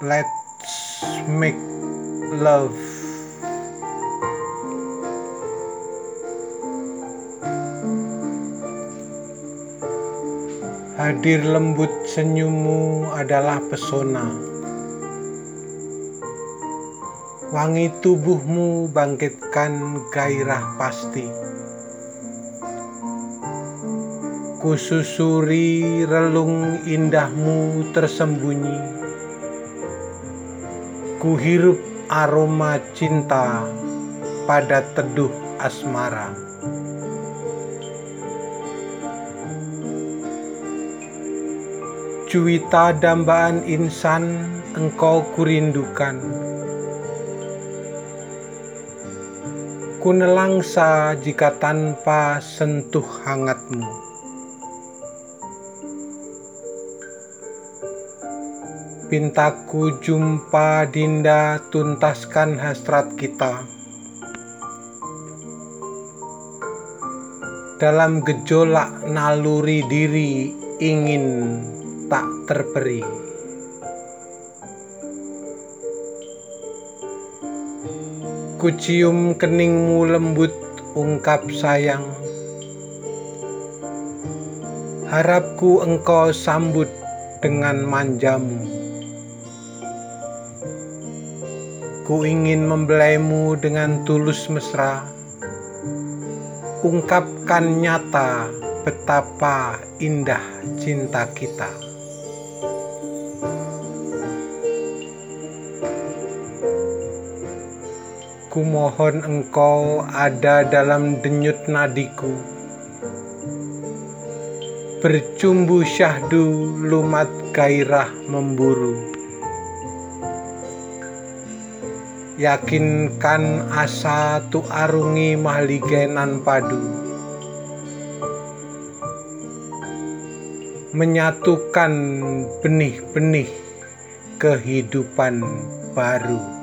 Let's make love. Hadir lembut senyummu adalah pesona. Wangi tubuhmu bangkitkan gairah pasti. Kususuri relung indahmu tersembunyi Ku hirup aroma cinta pada teduh asmara. Cuita dambaan insan engkau kurindukan. Ku nelangsa jika tanpa sentuh hangatmu. Pintaku jumpa Dinda tuntaskan hasrat kita. Dalam gejolak naluri diri ingin tak terperi Kucium keningmu lembut ungkap sayang. Harapku engkau sambut dengan manjamu Ku ingin membelaimu dengan tulus mesra. Ungkapkan nyata betapa indah cinta kita. Ku mohon engkau ada dalam denyut nadiku. Bercumbu syahdu lumat gairah memburu yakinkan asa tu arungi mahligenan padu. Menyatukan benih-benih kehidupan baru